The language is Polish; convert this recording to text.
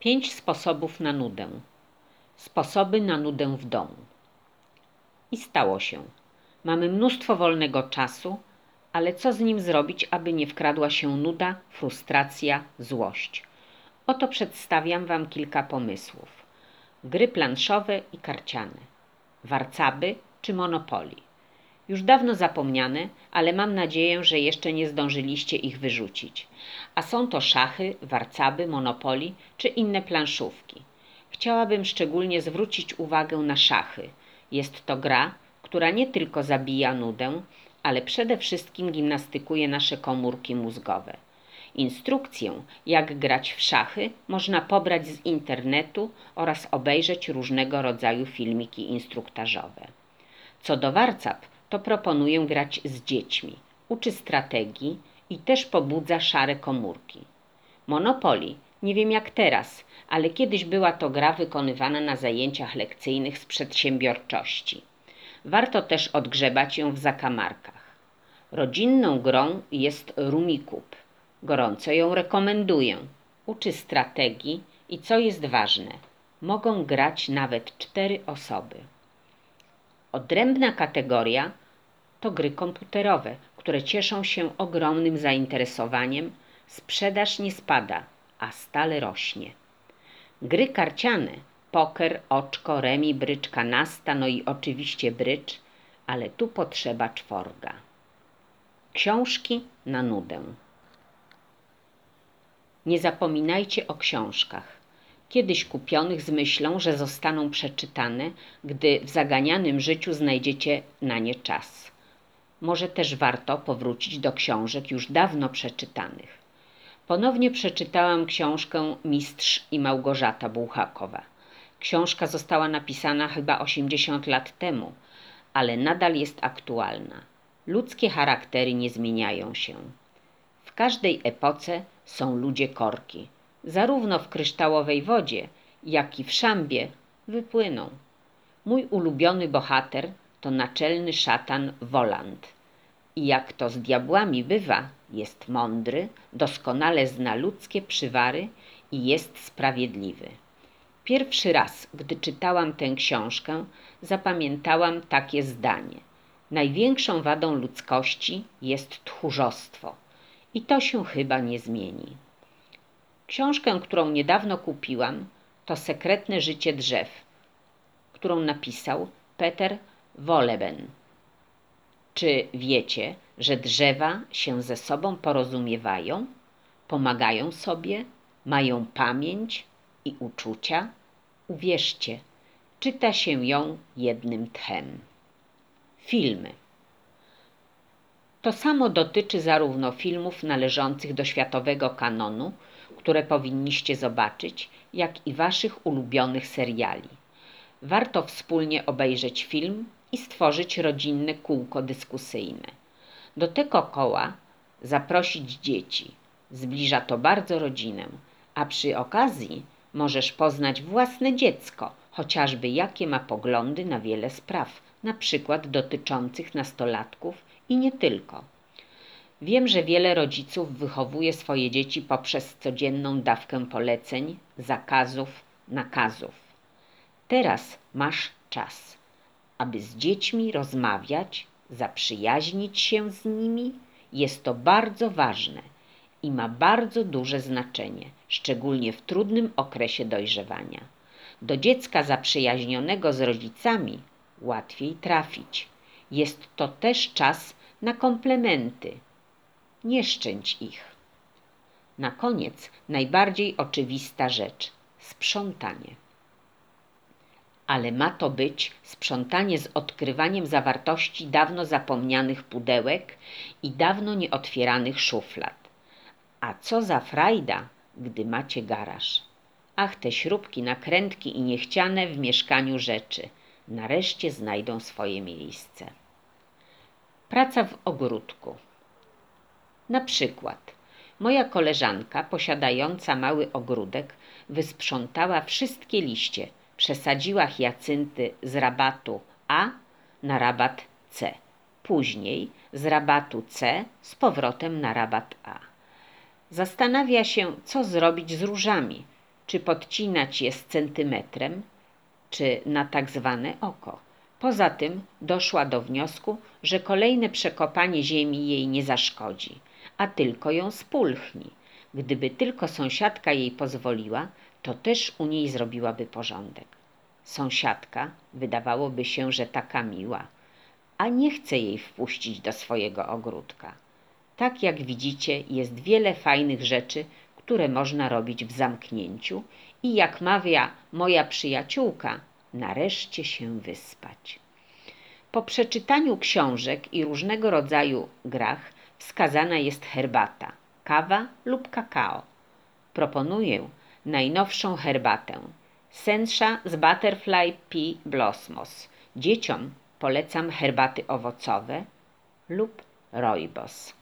Pięć sposobów na nudę. Sposoby na nudę w domu. I stało się. Mamy mnóstwo wolnego czasu, ale co z nim zrobić, aby nie wkradła się nuda, frustracja, złość? Oto przedstawiam Wam kilka pomysłów. Gry planszowe i karciane. Warcaby czy Monopoli. Już dawno zapomniane, ale mam nadzieję, że jeszcze nie zdążyliście ich wyrzucić. A są to szachy, warcaby, monopoli czy inne planszówki. Chciałabym szczególnie zwrócić uwagę na szachy. Jest to gra, która nie tylko zabija nudę, ale przede wszystkim gimnastykuje nasze komórki mózgowe. Instrukcję, jak grać w szachy, można pobrać z internetu oraz obejrzeć różnego rodzaju filmiki instruktażowe. Co do warcap, to proponuję grać z dziećmi. Uczy strategii i też pobudza szare komórki. Monopoly, nie wiem jak teraz, ale kiedyś była to gra wykonywana na zajęciach lekcyjnych z przedsiębiorczości. Warto też odgrzebać ją w zakamarkach. Rodzinną grą jest Rumikub. Gorąco ją rekomenduję. Uczy strategii i co jest ważne, mogą grać nawet cztery osoby. Odrębna kategoria to gry komputerowe, które cieszą się ogromnym zainteresowaniem. Sprzedaż nie spada, a stale rośnie. Gry karciane, poker, oczko, remi, bryczka, nasta, no i oczywiście brycz, ale tu potrzeba czworga. Książki na nudę. Nie zapominajcie o książkach kiedyś kupionych z myślą, że zostaną przeczytane, gdy w zaganianym życiu znajdziecie na nie czas. Może też warto powrócić do książek już dawno przeczytanych. Ponownie przeczytałam książkę Mistrz i Małgorzata Bułhakowa. Książka została napisana chyba 80 lat temu, ale nadal jest aktualna. Ludzkie charaktery nie zmieniają się. W każdej epoce są ludzie korki zarówno w kryształowej wodzie, jak i w szambie, wypłyną. Mój ulubiony bohater to naczelny szatan Woland. I jak to z diabłami bywa, jest mądry, doskonale zna ludzkie przywary i jest sprawiedliwy. Pierwszy raz, gdy czytałam tę książkę, zapamiętałam takie zdanie. Największą wadą ludzkości jest tchórzostwo. I to się chyba nie zmieni. Książkę, którą niedawno kupiłam, to Sekretne życie drzew, którą napisał Peter Woleben. Czy wiecie, że drzewa się ze sobą porozumiewają, pomagają sobie, mają pamięć i uczucia? Uwierzcie, czyta się ją jednym tchem. Filmy. To samo dotyczy zarówno filmów należących do światowego kanonu, które powinniście zobaczyć, jak i Waszych ulubionych seriali. Warto wspólnie obejrzeć film i stworzyć rodzinne kółko dyskusyjne. Do tego koła zaprosić dzieci. Zbliża to bardzo rodzinę, a przy okazji możesz poznać własne dziecko, chociażby jakie ma poglądy na wiele spraw, na przykład dotyczących nastolatków i nie tylko. Wiem, że wiele rodziców wychowuje swoje dzieci poprzez codzienną dawkę poleceń, zakazów, nakazów. Teraz masz czas, aby z dziećmi rozmawiać, zaprzyjaźnić się z nimi. Jest to bardzo ważne i ma bardzo duże znaczenie, szczególnie w trudnym okresie dojrzewania. Do dziecka zaprzyjaźnionego z rodzicami łatwiej trafić. Jest to też czas na komplementy, nie szczędź ich. Na koniec najbardziej oczywista rzecz sprzątanie. Ale ma to być sprzątanie z odkrywaniem zawartości dawno zapomnianych pudełek i dawno nieotwieranych szuflad. A co za frajda, gdy macie garaż. Ach, te śrubki, nakrętki i niechciane w mieszkaniu rzeczy nareszcie znajdą swoje miejsce. Praca w ogródku. Na przykład moja koleżanka posiadająca mały ogródek wysprzątała wszystkie liście, przesadziła hiacynty z rabatu A na rabat C. Później z rabatu C z powrotem na rabat A. Zastanawia się, co zrobić z różami. czy podcinać je z centymetrem, czy na tak zwane oko. Poza tym doszła do wniosku, że kolejne przekopanie ziemi jej nie zaszkodzi, a tylko ją spulchni. Gdyby tylko sąsiadka jej pozwoliła, to też u niej zrobiłaby porządek. Sąsiadka wydawałoby się, że taka miła, a nie chce jej wpuścić do swojego ogródka. Tak jak widzicie, jest wiele fajnych rzeczy, które można robić w zamknięciu i jak mawia moja przyjaciółka, nareszcie się wyspać. Po przeczytaniu książek i różnego rodzaju grach wskazana jest herbata, kawa lub kakao. Proponuję najnowszą herbatę Sensha z Butterfly Pea Blosmos. Dzieciom polecam herbaty owocowe lub rooibos.